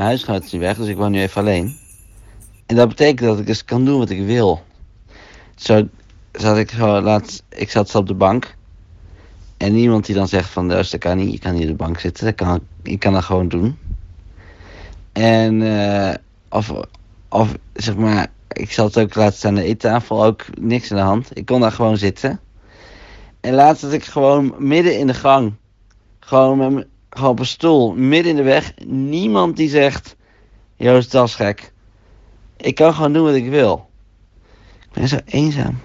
huisgenoot is nu weg, dus ik woon nu even alleen. En dat betekent dat ik dus kan doen wat ik wil. Zo zat ik zo laatst, ik zat op de bank. En niemand die dan zegt van, dus dat kan niet, je kan niet op de bank zitten. Dat kan, je kan dat gewoon doen. En, eh, of, of zeg maar, ik zat ook laatst aan de eettafel, ook niks aan de hand. Ik kon daar gewoon zitten. En laatst zat ik gewoon midden in de gang. Gewoon, met, me- gewoon op een stoel, midden in de weg. Niemand die zegt, Joost, dat is gek. Ik kan gewoon doen wat ik wil. Ik ben zo eenzaam.